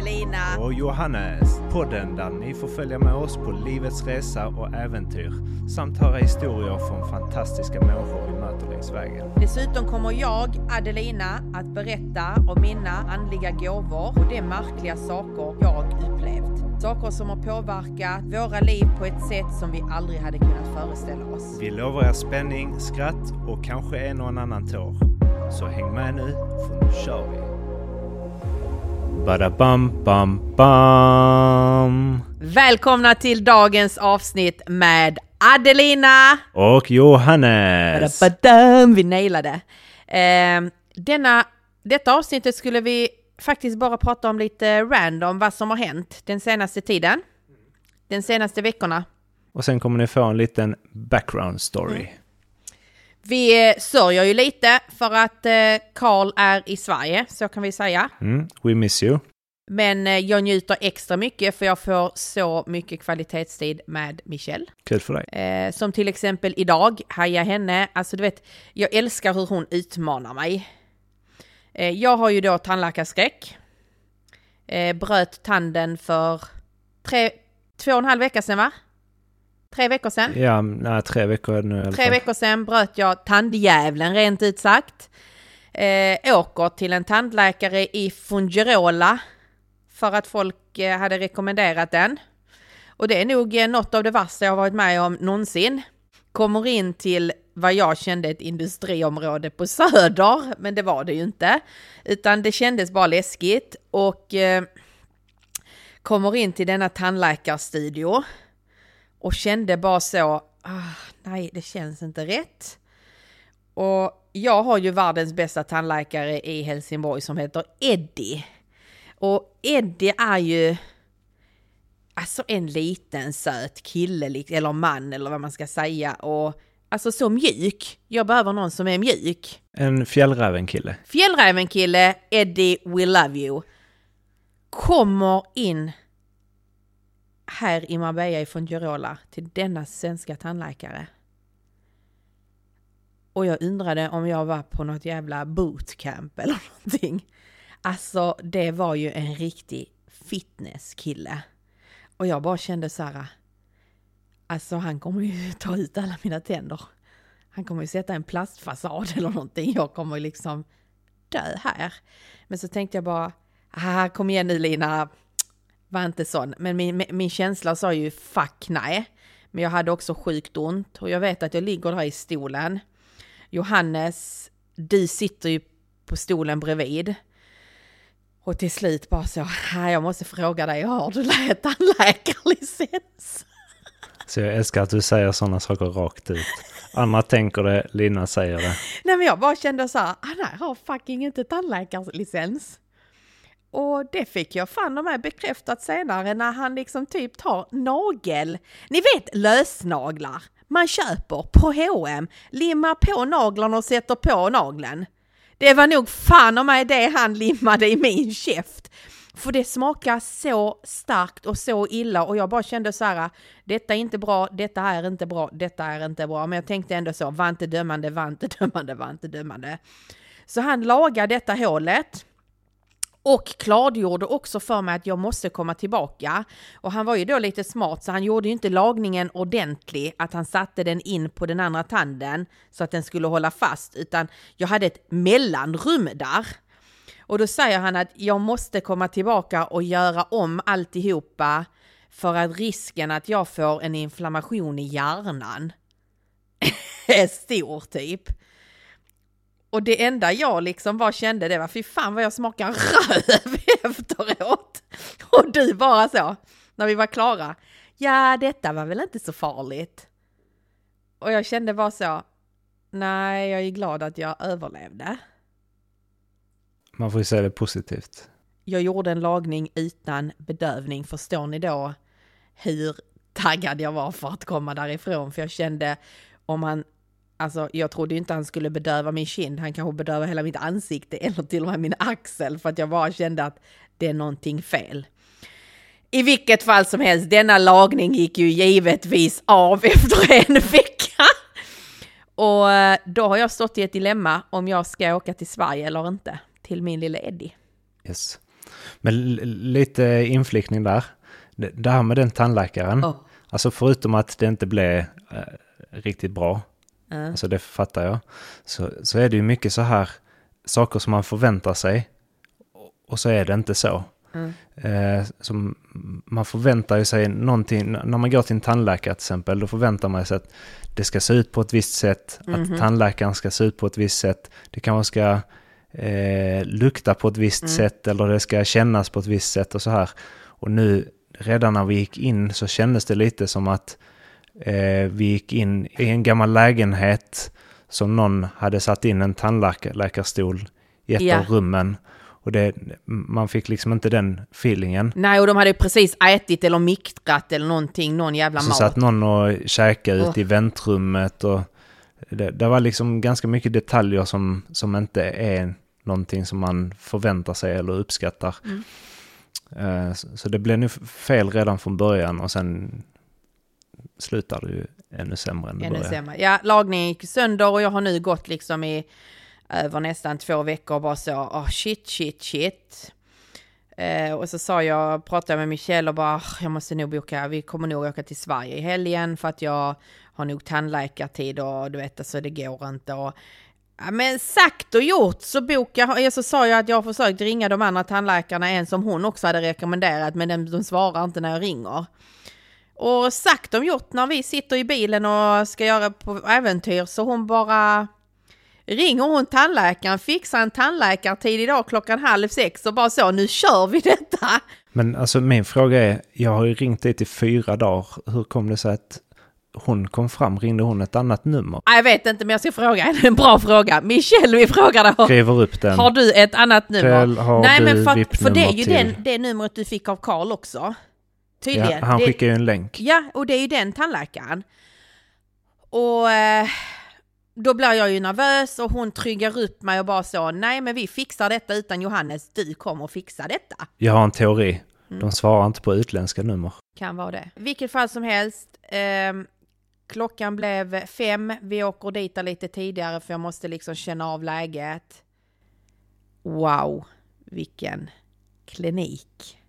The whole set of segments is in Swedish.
Adelina. och Johannes. Podden där ni får följa med oss på livets resa och äventyr samt höra historier från fantastiska människor vi möter längs vägen. Dessutom kommer jag, Adelina, att berätta om mina andliga gåvor och de märkliga saker jag upplevt. Saker som har påverkat våra liv på ett sätt som vi aldrig hade kunnat föreställa oss. Vi lovar er spänning, skratt och kanske en och annan tår. Så häng med nu, för nu kör vi! Bada bam bam! Välkomna till dagens avsnitt med Adelina! Och Johannes! Badabadam, vi nailade. Eh, denna, detta avsnittet skulle vi faktiskt bara prata om lite random vad som har hänt den senaste tiden. Den senaste veckorna. Och sen kommer ni få en liten background story. Vi eh, sörjer ju lite för att eh, Karl är i Sverige, så kan vi säga. Mm, we miss you. Men eh, jag njuter extra mycket för jag får så mycket kvalitetstid med Michelle. Kul för dig. Eh, som till exempel idag, haja henne. Alltså du vet, jag älskar hur hon utmanar mig. Eh, jag har ju då tandläkarskräck. Eh, bröt tanden för tre, två och en halv vecka sedan va? Tre veckor sedan. Ja, nej, tre veckor nu Tre veckor sedan bröt jag tandjävlen rent ut sagt. Eh, åker till en tandläkare i Fungirola för att folk eh, hade rekommenderat den. Och det är nog eh, något av det värsta jag varit med om någonsin. Kommer in till vad jag kände ett industriområde på Söder, men det var det ju inte. Utan det kändes bara läskigt och eh, kommer in till denna tandläkarstudio och kände bara så, ah, nej det känns inte rätt. Och jag har ju världens bästa tandläkare i Helsingborg som heter Eddie. Och Eddie är ju alltså en liten söt kille, eller man eller vad man ska säga. Och alltså så mjuk. Jag behöver någon som är mjuk. En fjällrävenkille. Fjällräven-kille, Eddie We Love You, kommer in här i Marbella ifrån Girola till denna svenska tandläkare. Och jag undrade om jag var på något jävla bootcamp eller någonting. Alltså det var ju en riktig fitnesskille. Och jag bara kände så här. Alltså han kommer ju ta ut alla mina tänder. Han kommer ju sätta en plastfasad eller någonting. Jag kommer ju liksom dö här. Men så tänkte jag bara, ah, kom igen nu Lina, var inte sån. Men min, min känsla sa ju fuck nej. Men jag hade också sjukt ont och jag vet att jag ligger där i stolen. Johannes, du sitter ju på stolen bredvid. Och till slut bara så, "Ah, jag måste fråga dig, har du tandläkarlicens? Så jag älskar att du säger sådana saker rakt ut. Andra tänker det, Lina säger det. Nej men jag bara kände så här, han här har fucking inte tandläkarlicens. Och det fick jag fan de med bekräftat senare när han liksom typ tar nagel. Ni vet lösnaglar man köper på H&M, limmar på naglarna och sätter på nageln. Det var nog fan om mig det han limmade i min käft. För det smakar så starkt och så illa och jag bara kände så här, detta är inte bra, detta är inte bra, detta är inte bra. Men jag tänkte ändå så, var inte dömande, var inte dömande, var inte dömande. Så han lagade detta hålet och klargjorde också för mig att jag måste komma tillbaka. Och han var ju då lite smart så han gjorde ju inte lagningen ordentlig, att han satte den in på den andra tanden så att den skulle hålla fast, utan jag hade ett mellanrum där. Och då säger han att jag måste komma tillbaka och göra om alltihopa för att risken att jag får en inflammation i hjärnan är stor typ. Och det enda jag liksom bara kände det var fy fan vad jag smakar röv efteråt. Och du bara så, när vi var klara. Ja, detta var väl inte så farligt. Och jag kände bara så, nej, jag är glad att jag överlevde. Man får ju säga det positivt. Jag gjorde en lagning utan bedövning. Förstår ni då hur taggad jag var för att komma därifrån? För jag kände om han, alltså jag trodde inte han skulle bedöva min kind. Han kanske bedöva hela mitt ansikte eller till och med min axel för att jag bara kände att det är någonting fel. I vilket fall som helst, denna lagning gick ju givetvis av efter en vecka. Och eh, då har jag stått i ett dilemma om jag ska åka till Sverige eller inte, till min lilla Eddie. Yes. Men lite inflikning där. Det, det här med den tandläkaren. Oh. Alltså förutom att det inte blev eh, riktigt bra. Mm. Alltså det fattar jag. Så, så är det ju mycket så här saker som man förväntar sig. Och så är det inte så. Mm. Eh, som man förväntar ju sig någonting, när man går till en tandläkare till exempel, då förväntar man sig att det ska se ut på ett visst sätt, Mhm. att tandläkaren ska se ut på ett visst sätt, det kanske ska eh, lukta på ett visst Mm. sätt eller det ska kännas på ett visst sätt och så här. Och nu, redan när vi gick in så kändes det lite som att eh, vi gick in i en gammal lägenhet som någon hade satt in en tandläkarstol i ett Ja. av rummen. Och det, man fick liksom inte den feelingen. Nej, och de hade precis ätit eller miktrat eller någonting, någon jävla Så mat. satt någon och käkade Åh. ute i väntrummet och det, det var liksom ganska mycket detaljer som, som inte är någonting som man förväntar sig eller uppskattar. Mm. Eh, Så, så det blev nu fel redan från början och sen slutar det ju ännu sämre än det Ännu började. sämre. Ja, lagningen gick sönder och jag har nu gått liksom i över nästan två veckor och bara så, oh shit, shit, shit. Eh, och så sa jag, pratade med Michelle och bara, "Ah, jag måste nog boka, vi kommer nog åka till Sverige i helgen för att jag har nog tandläkartid och du vet, alltså det går inte. Och, ja, men sagt och gjort så bokade jag, så sa jag att jag har försökt ringa de andra tandläkarna, en som hon också hade rekommenderat, men de, de svarar inte när jag ringer. Och sagt och gjort när vi sitter i bilen och ska göra på äventyr så hon bara ringer hon tandläkaren, fixar en tandläkartid idag klockan halv sex och bara så, nu kör vi detta. Men alltså min fråga är, jag har ju ringt dit i fyra dagar. Hur kom det sig att hon kom fram? Ringde hon ett annat nummer? Jag vet inte men jag ska fråga henne, en bra fråga. Michelle vi frågade har, Skriver upp den. har du ett annat nummer? Kväll, har Nej du men för, för det är ju den, till? det numret du fick av Karl också. Tydligen. Ja, han det, skickar ju en länk. Ja, och det är ju den tandläkaren. Och eh, då blir jag ju nervös och hon tryggar upp mig och bara så, nej men vi fixar detta utan Johannes, du kommer att fixa detta. Jag har en teori. Mm. De svarar inte på utländska nummer. Kan vara det. Vilket fall som helst, ehm, klockan blev fem, vi åker dit lite tidigare för jag måste liksom känna av läget. Wow, vilken klinik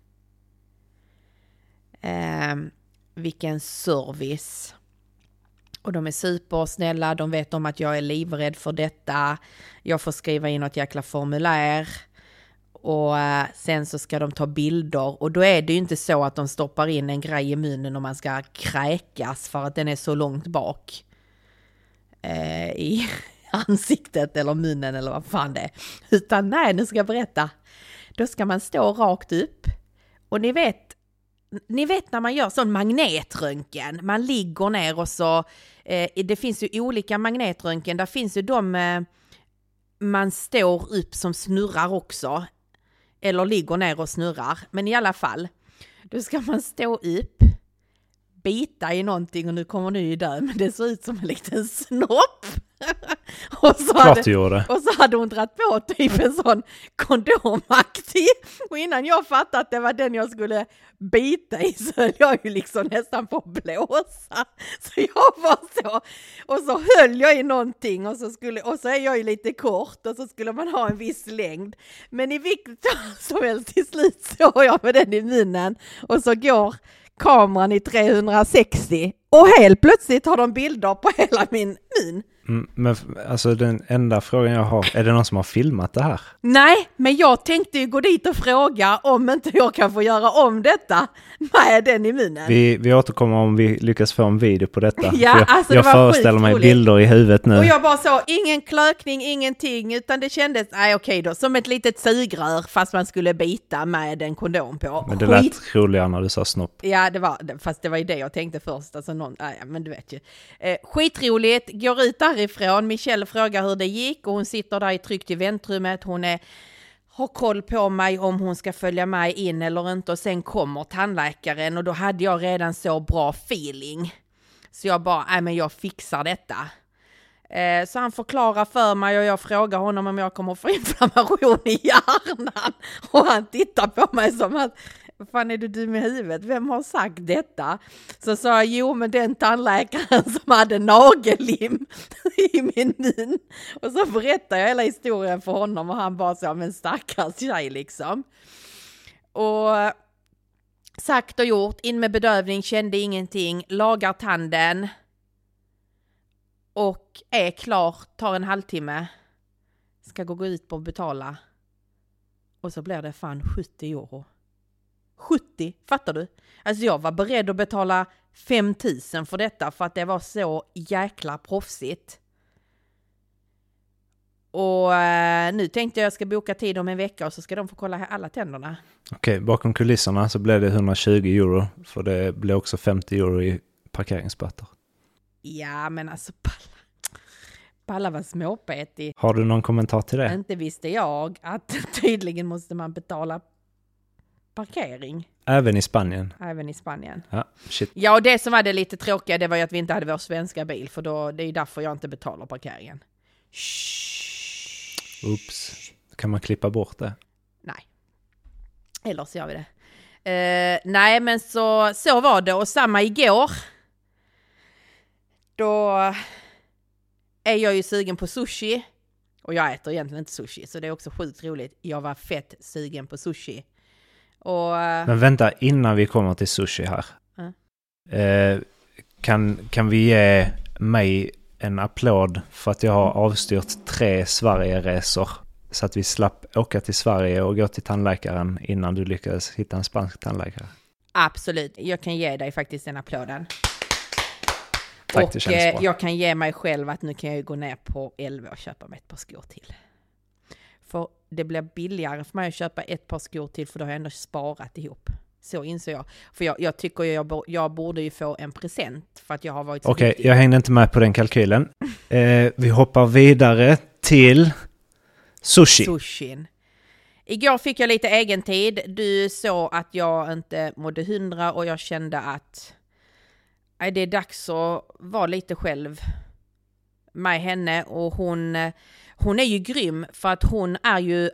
eh, vilken service. Och de är supersnälla, de vet om att jag är livrädd för detta. Jag får skriva in något jäkla formulär. Och eh, sen så ska de ta bilder och då är det ju inte så att de stoppar in en grej i munnen om man ska kräkas för att den är så långt bak eh, i ansiktet eller munnen eller vad fan det är. Utan nej, nu ska jag berätta. Då ska man stå rakt upp och ni vet, ni vet när man gör sån magnetröntgen, man ligger ner och så, eh, det finns ju olika magnetröntgen, där finns ju de eh, man står upp som snurrar också. Eller ligger ner och snurrar. Men i alla fall, då ska man stå upp, bita i någonting och nu kommer du ju dö, men det ser ut som en liten snopp. och, så hade, och så hade hon dragit på typ en sån kondomaktig. Och innan jag fattade att det var den jag skulle bita i så höll jag ju liksom nästan på att blåsa. Så jag var så, och så höll jag i någonting och så, skulle, och så är jag ju lite kort och så skulle man ha en viss längd. Men i vilket fall som helst till slut står jag med den i munnen och så går kameran i 360 och helt plötsligt har de bilder på hela min mun. Mm, Men alltså den enda frågan jag har, är det någon som har filmat det här? Nej, men jag tänkte ju gå dit och fråga om inte jag kan få göra om detta med den i munnen. Vi, vi återkommer om vi lyckas få en video på detta. Ja, jag alltså, det jag var föreställer mig bilder i huvudet nu. Och jag bara så, ingen klökning, ingenting, utan det kändes, nej okej då, som ett litet sugrör fast man skulle bita med en kondom på. Men det Skit- lät roligare när du sa snopp. Ja, det var, fast det var ju det jag tänkte först. Alltså någon, nej, men du vet ju. Eh, skitroligt, går ut därifrån. Michelle frågar hur det gick och hon sitter där i tryggt i väntrummet. Hon är, har koll på mig om hon ska följa med in eller inte och sen kommer tandläkaren och då hade jag redan så bra feeling. Så jag bara, nej men jag fixar detta. Eh, Så han förklarar för mig och jag frågar honom om jag kommer få inflammation i hjärnan. Och han tittar på mig som att, "Vad fan är du dum i huvudet? Vem har sagt detta? Så sa jag, jo men den tandläkaren som hade nagellim i min mun. Och så berättar jag hela historien för honom och han bara så, men stackars tjej liksom. Och sagt och gjort, in med bedövning, kände ingenting, lagar tanden och är klar, tar en halvtimme, ska gå ut på och betala. Och så blir det fan 70 euro. 70, fattar du? Alltså jag var beredd att betala 5000 för detta för att det var så jäkla proffsigt. Och eh, nu tänkte jag jag ska boka tid om en vecka och så ska de få kolla alla tänderna. Okej, bakom kulisserna så blev det 120 euro. För det blev också 50 euro i parkeringsböter. Ja, men alltså palla, palla var småpetig. Har du någon kommentar till det? Inte visste jag att tydligen måste man betala parkering Även i Spanien? även i Spanien. Ja, shit. Ja, och det som var det lite tråkiga det var ju att vi inte hade vår svenska bil för då, det är ju därför jag inte betalar parkeringen. Oops. Kan man klippa bort det? Nej. Eller så gör vi det. Eh, nej, men så, så var det och samma igår. Då är jag ju sugen på sushi. Och jag äter egentligen inte sushi, så det är också sjukt roligt. Jag var fett sugen på sushi. Och... eh, Men vänta, innan vi kommer till sushi här. Ja. Eh, kan, kan vi ge mig en applåd för att jag har avstyrt tre Sverigeresor så att vi slapp åka till Sverige och gå till tandläkaren innan du lyckades hitta en spansk tandläkare. Absolut, jag kan ge dig faktiskt den applåden. Tack, och det känns eh, bra. jag kan ge mig själv att nu kan jag ju gå ner på 11 och köpa mig ett par skor till. För det blir billigare för mig att köpa ett par skor till för då har jag ändå sparat ihop. Så inser jag. För jag, jag tycker jag, jag borde ju få en present för att jag har varit Okej, duktig. jag hängde inte med på den kalkylen. Eh, vi hoppar vidare till sushi. Sushin. Igår fick jag lite egen tid. Du såg att jag inte mådde hundra och jag kände att nej, det är dags att vara lite själv med henne och hon, hon är ju grym för att hon är ju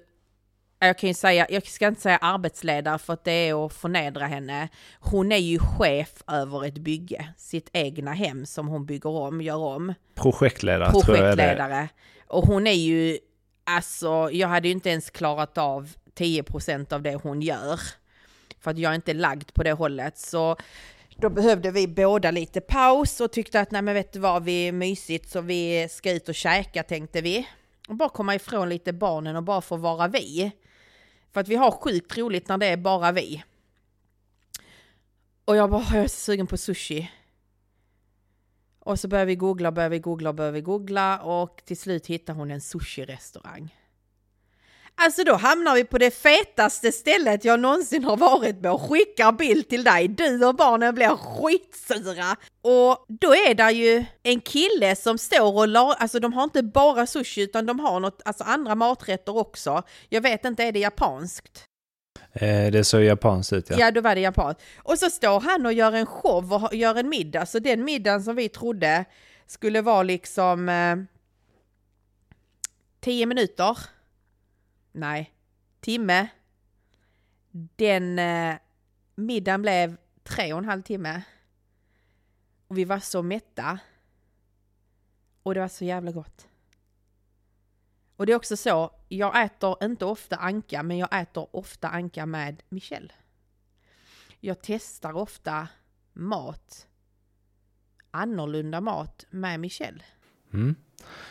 jag kan ju säga, jag ska inte säga arbetsledare för att det är att förnedra henne. Hon är ju chef över ett bygge, sitt egna hem som hon bygger om, gör om Projektledare, tror jag det projektledare. Och hon är ju, alltså jag hade ju inte ens klarat av 10% av det hon gör. För att jag är inte lagd på det hållet. Så då behövde vi båda lite paus och tyckte att nej men vet du vad, vi är mysigt så vi ska ut och käka tänkte vi. Och bara komma ifrån lite barnen och bara få vara vi. För att vi har sjukt roligt när det är bara vi. Och jag bara, jag är så sugen på sushi. Och så börjar vi googla, börjar vi googla, börjar vi googla och till slut hittar hon en sushi-restaurang. Alltså då hamnar vi på det fetaste stället jag någonsin har varit på och skickar bild till dig. Du och barnen blir skitsura. Och då är det ju en kille som står och la, alltså de har inte bara sushi utan de har något, alltså andra maträtter också. Jag vet inte, är det japanskt? Eh, det såg japanskt ut, ja. Ja, då var det japanskt. Och så står han och gör en show och gör en middag. Så den middagen som vi trodde skulle vara liksom eh, 10 minuter. Nej, timme. Den eh, middagen blev tre och en halv timme. Och vi var så mätta. Och det var så jävla gott. Och det är också så, jag äter inte ofta anka, men jag äter ofta anka med Michelle. Jag testar ofta mat, annorlunda mat med Michelle. Mm.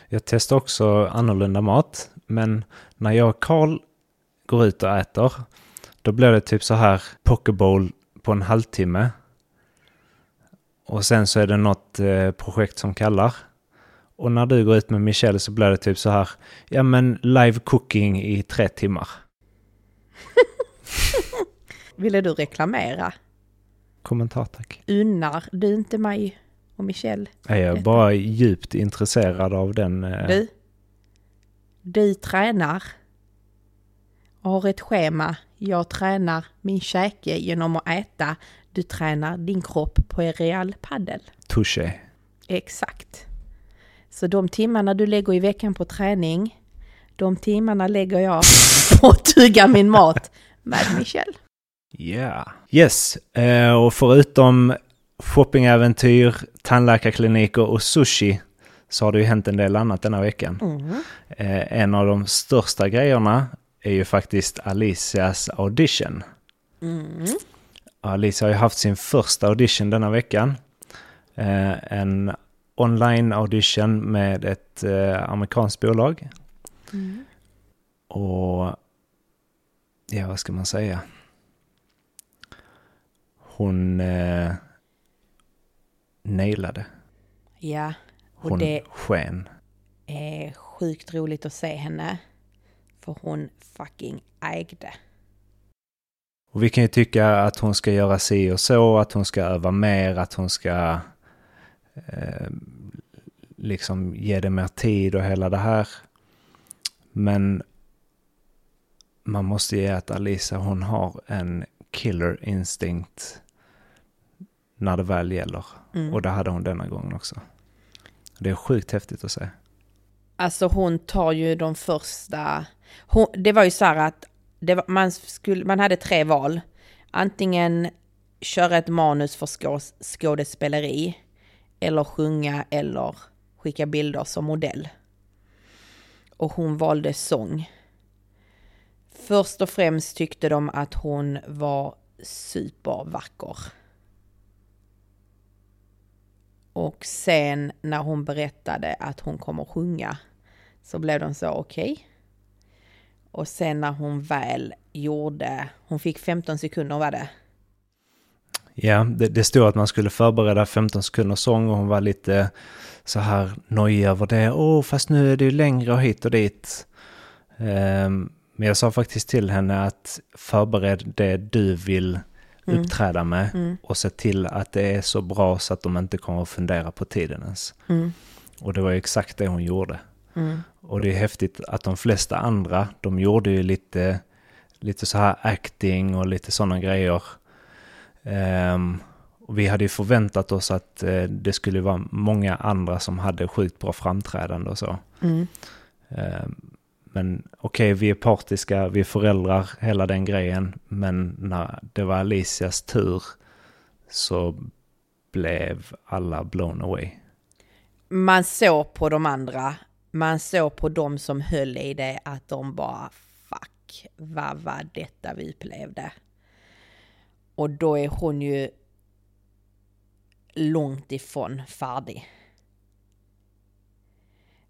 Jag testar också annorlunda mat, men när jag och Karl går ut och äter, då blir det typ så här pokeball på en halvtimme. Och sen så är det något eh, projekt som kallar. Och när du går ut med Michelle så blir det typ så här, ja men live cooking i tre timmar. Ville du reklamera? Kommentar tack. Unnar du inte mig och Michelle? Är jag Detta. bara djupt intresserad av den. eh, Du? Du tränar och har ett schema. Jag tränar min käke genom att äta. Du tränar din kropp på real paddel. Touché. Exakt. Så de timmarna du lägger i veckan på träning, de timmarna lägger jag på att tugga min mat med Michelle. Ja. Yes, eh, och förutom shoppingäventyr, tandläkarkliniker och sushi så har det ju hänt en del annat denna veckan. Mm. Eh, en av de största grejerna är ju faktiskt Alicias audition. Mm. Alicia har ju haft sin första audition denna veckan. Eh, en online audition med ett eh, amerikanskt bolag. Mm. Och ja, vad ska man säga? Hon eh, nailade. Ja, och Hon det sken. är sjukt roligt att se henne. För hon fucking ägde. Och vi kan ju tycka att hon ska göra si och så, att hon ska öva mer, att hon ska eh, liksom ge det mer tid och hela det här. Men man måste ge att Alisa, hon har en killer instinct när det väl gäller. Mm. Och det hade hon denna gången också. Det är sjukt häftigt att se. Alltså hon tar ju de första... Hon, det var ju så här att var, man, skulle, man hade tre val. Antingen köra ett manus för skås, skådespeleri eller sjunga eller skicka bilder som modell. Och hon valde sång. Först och främst tyckte de att hon var supervacker. Och sen när hon berättade att hon kommer sjunga så blev de så okej. Och sen när hon väl gjorde, hon fick 15 sekunder var det. Ja, det, det stod att man skulle förbereda 15 sekunder sång och hon var lite så här nojig över det. Åh, fast nu är det ju längre och hit och dit. Um, men jag sa faktiskt till henne att förbered det du vill Mm. uppträda med Mm. och se till att det är så bra så att de inte kommer att fundera på tiden ens. Mm. Och det var ju exakt det hon gjorde. Mm. Och det är häftigt att de flesta andra, de gjorde ju lite, lite så här acting och lite sådana grejer. Ehm, och vi hade ju förväntat oss att eh, det skulle vara många andra som hade sjukt bra framträdande och så. Mm. Ehm, men okej, vi är partiska, vi är föräldrar, hela den grejen. Men när det var Alicias tur så blev alla blown away. Man såg på de andra, man såg på de som höll i det att de bara fuck, vad var detta vi upplevde? Och då är hon ju långt ifrån färdig.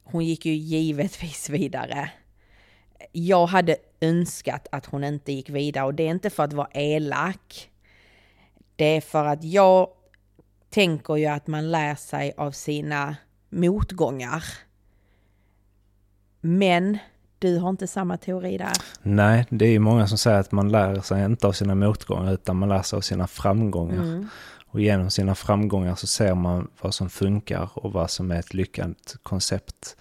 Hon gick ju givetvis vidare. Jag hade önskat att hon inte gick vidare och det är inte för att vara elak. Det är för att jag tänker ju att man lär sig av sina motgångar. Men du har inte samma teori där. Nej, det är ju många som säger att man lär sig inte av sina motgångar utan man lär sig av sina framgångar. Mm. Och genom sina framgångar så ser man vad som funkar och vad som är ett lyckat koncept.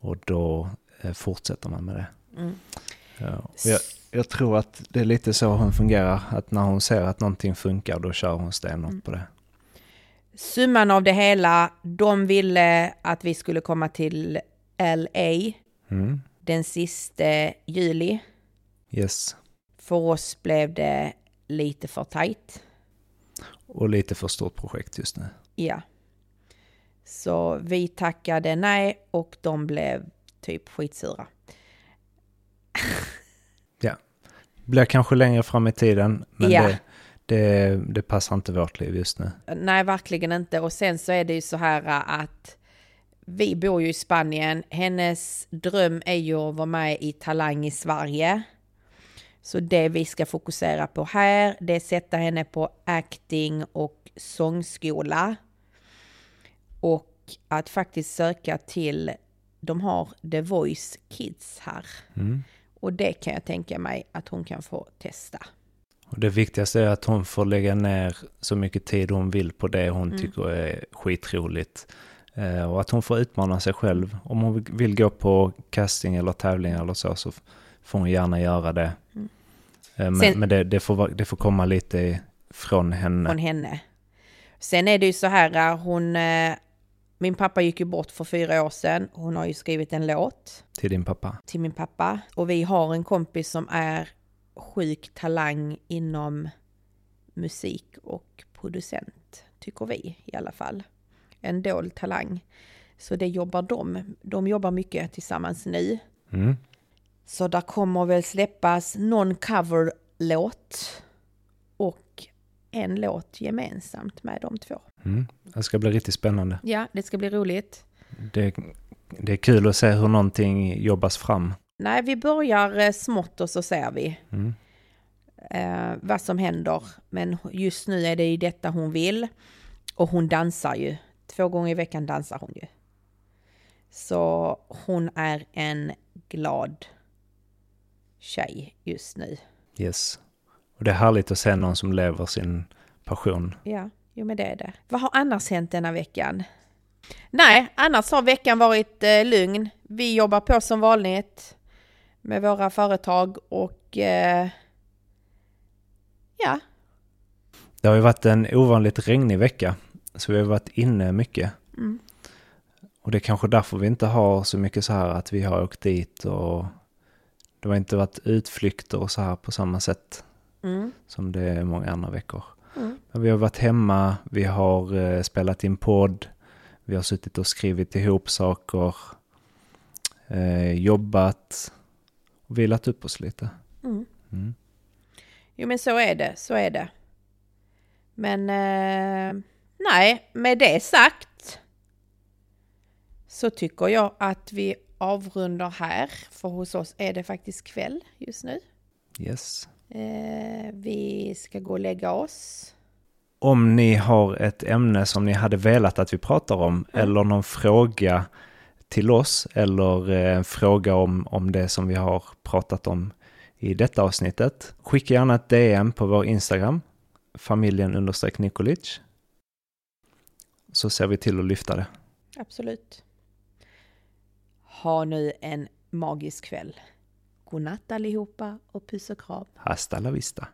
Och då eh, fortsätter man med det. Mm. Ja, jag, jag tror att det är lite så hon fungerar. Att när hon ser att någonting funkar då kör hon stenhårt Mm. på det. Summan av det hela, de ville att vi skulle komma till LA Mm. den sista juli. Yes. För oss blev det lite för tajt. Och lite för stort projekt just nu. Ja. Så vi tackade nej och de blev typ skitsura. Blir kanske längre fram i tiden. Men Ja. det, det, det passar inte vårt liv just nu. Nej, verkligen inte. Och sen så är det ju så här äh, att vi bor ju i Spanien. Hennes dröm är ju att vara med i Talang i Sverige. Så det vi ska fokusera på här, det är sätta henne på acting och sångskola. Och att faktiskt söka till, de har The Voice Kids här. Mm. Och det kan jag tänka mig att hon kan få testa. Och det viktigaste är att hon får lägga ner så mycket tid hon vill på det hon Mm. tycker är skitroligt. Eh, och att hon får utmana sig själv. Om hon vill gå på casting eller tävling eller så, så får hon gärna göra det. Mm. Eh, men Sen- men det, det, får, det får komma lite från henne. från henne. Sen är det ju så här, hon, eh, min pappa gick ju bort för fyra år sedan. Hon har ju skrivit en låt Till din pappa. till min pappa. Och vi har en kompis som är sjuk talang inom musik och producent, tycker vi i alla fall. En dold talang. Så det jobbar de. De jobbar mycket tillsammans nu. Mm. Så där kommer väl släppas någon coverlåt en låt gemensamt med de två. Mm. Det ska bli riktigt spännande. Ja, det ska bli roligt. Det, det är kul att se hur någonting jobbas fram. Nej, vi börjar eh, smått och så ser vi Mm. eh, vad som händer. Men just nu är det ju detta hon vill. Och hon dansar ju. Två gånger i veckan dansar hon ju. Så hon är en glad tjej just nu. Yes. Och det är härligt att se någon som lever sin passion. Ja, jo men det är det. Vad har annars hänt denna veckan? Nej, annars har veckan varit eh, lugn. Vi jobbar på som vanligt med våra företag och eh, ja, Det har ju varit en ovanligt regnig vecka, så vi har varit inne mycket. Mm. Och det är kanske därför vi inte har så mycket så här att vi har åkt dit och det har inte varit utflykter och så här på samma sätt mm, som det är många andra veckor. mm, Men vi har varit hemma, vi har eh, spelat in podd, vi har suttit och skrivit ihop saker, eh, jobbat och vilat upp oss lite. mm. Mm. Jo men så är det, så är det. Men eh, nej, med det sagt så tycker jag att vi avrundar här. För hos oss är det faktiskt kväll just nu. Yes. Eh, vi ska gå och lägga oss. Om ni har ett ämne som ni hade velat att vi pratar om eller någon fråga till oss eller eh, en fråga om, om det som vi har pratat om i detta avsnittet. Skicka gärna ett DM på vår Instagram, familjen understreck Nikolic. Så ser vi till att lyfta det. Absolut. Ha nu en magisk kväll. Godnatt allihopa och puss och kram. Hasta la vista.